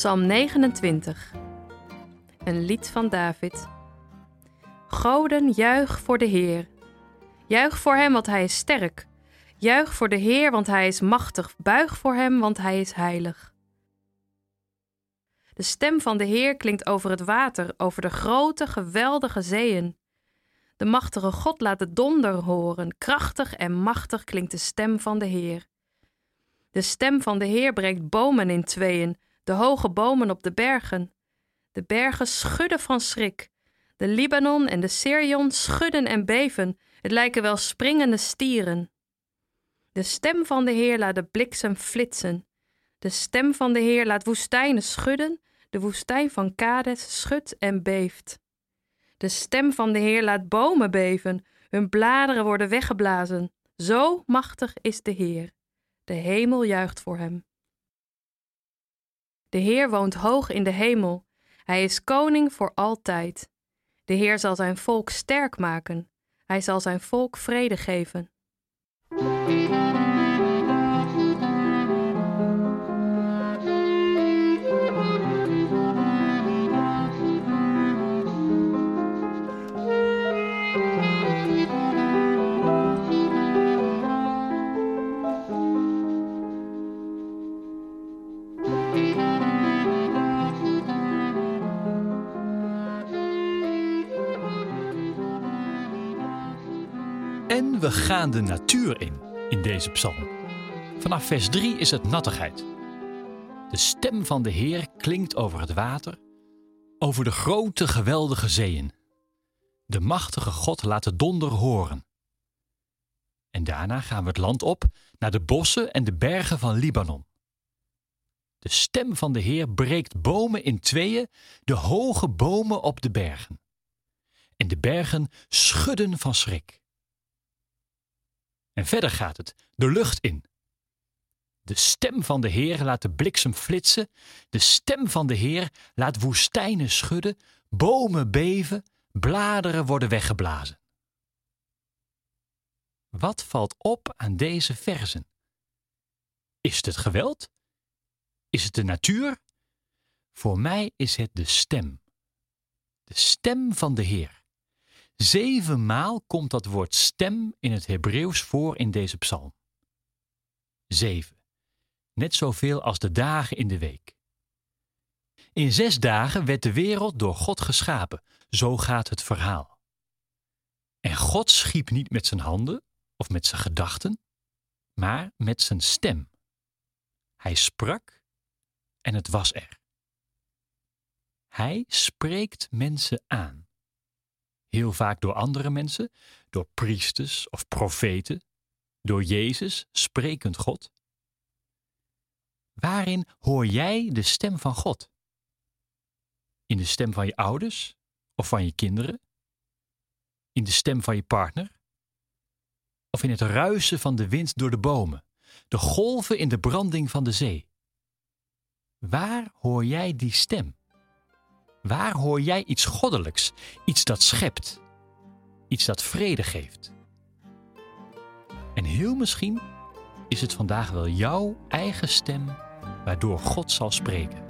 Psalm 29. Een lied van David. Goden, juich voor de Heer. Juich voor hem, want hij is sterk. Juich voor de Heer, want hij is machtig. Buig voor hem, want hij is heilig. De stem van de Heer klinkt over het water, over de grote, geweldige zeeën. De machtige God laat de donder horen. Krachtig en machtig klinkt de stem van de Heer. De stem van de Heer breekt bomen in tweeën, de hoge bomen op de bergen. De bergen schudden van schrik. De Libanon en de Sirion schudden en beven. Het lijken wel springende stieren. De stem van de Heer laat de bliksem flitsen. De stem van de Heer laat woestijnen schudden. De woestijn van Kades schudt en beeft. De stem van de Heer laat bomen beven. Hun bladeren worden weggeblazen. Zo machtig is de Heer. De hemel juicht voor hem. De Heer woont hoog in de hemel. Hij is koning voor altijd. De Heer zal zijn volk sterk maken. Hij zal zijn volk vrede geven. En we gaan de natuur in, in deze psalm. Vanaf vers 3 is het nattigheid. De stem van de Heer klinkt over het water, over de grote geweldige zeeën. De machtige God laat de donder horen. En daarna gaan we het land op naar de bossen en de bergen van Libanon. De stem van de Heer breekt bomen in tweeën, de hoge bomen op de bergen. En de bergen schudden van schrik. En verder gaat het, de lucht in. De stem van de Heer laat de bliksem flitsen, de stem van de Heer laat woestijnen schudden, bomen beven, bladeren worden weggeblazen. Wat valt op aan deze verzen? Is het het geweld? Is het de natuur? Voor mij is het de stem. De stem van de Heer. Zevenmaal komt dat woord stem in het Hebreeuws voor in deze psalm. Zeven. Net zoveel als de dagen in de week. In zes dagen werd de wereld door God geschapen. Zo gaat het verhaal. En God schiep niet met zijn handen of met zijn gedachten, maar met zijn stem. Hij sprak en het was er. Hij spreekt mensen aan heel vaak door andere mensen, door priesters of profeten, door Jezus, sprekend God. Waarin hoor jij de stem van God? In de stem van je ouders of van je kinderen? In de stem van je partner? Of in het ruisen van de wind door de bomen, de golven in de branding van de zee? Waar hoor jij die stem? Waar hoor jij iets goddelijks, iets dat schept, iets dat vrede geeft? En heel misschien is het vandaag wel jouw eigen stem waardoor God zal spreken.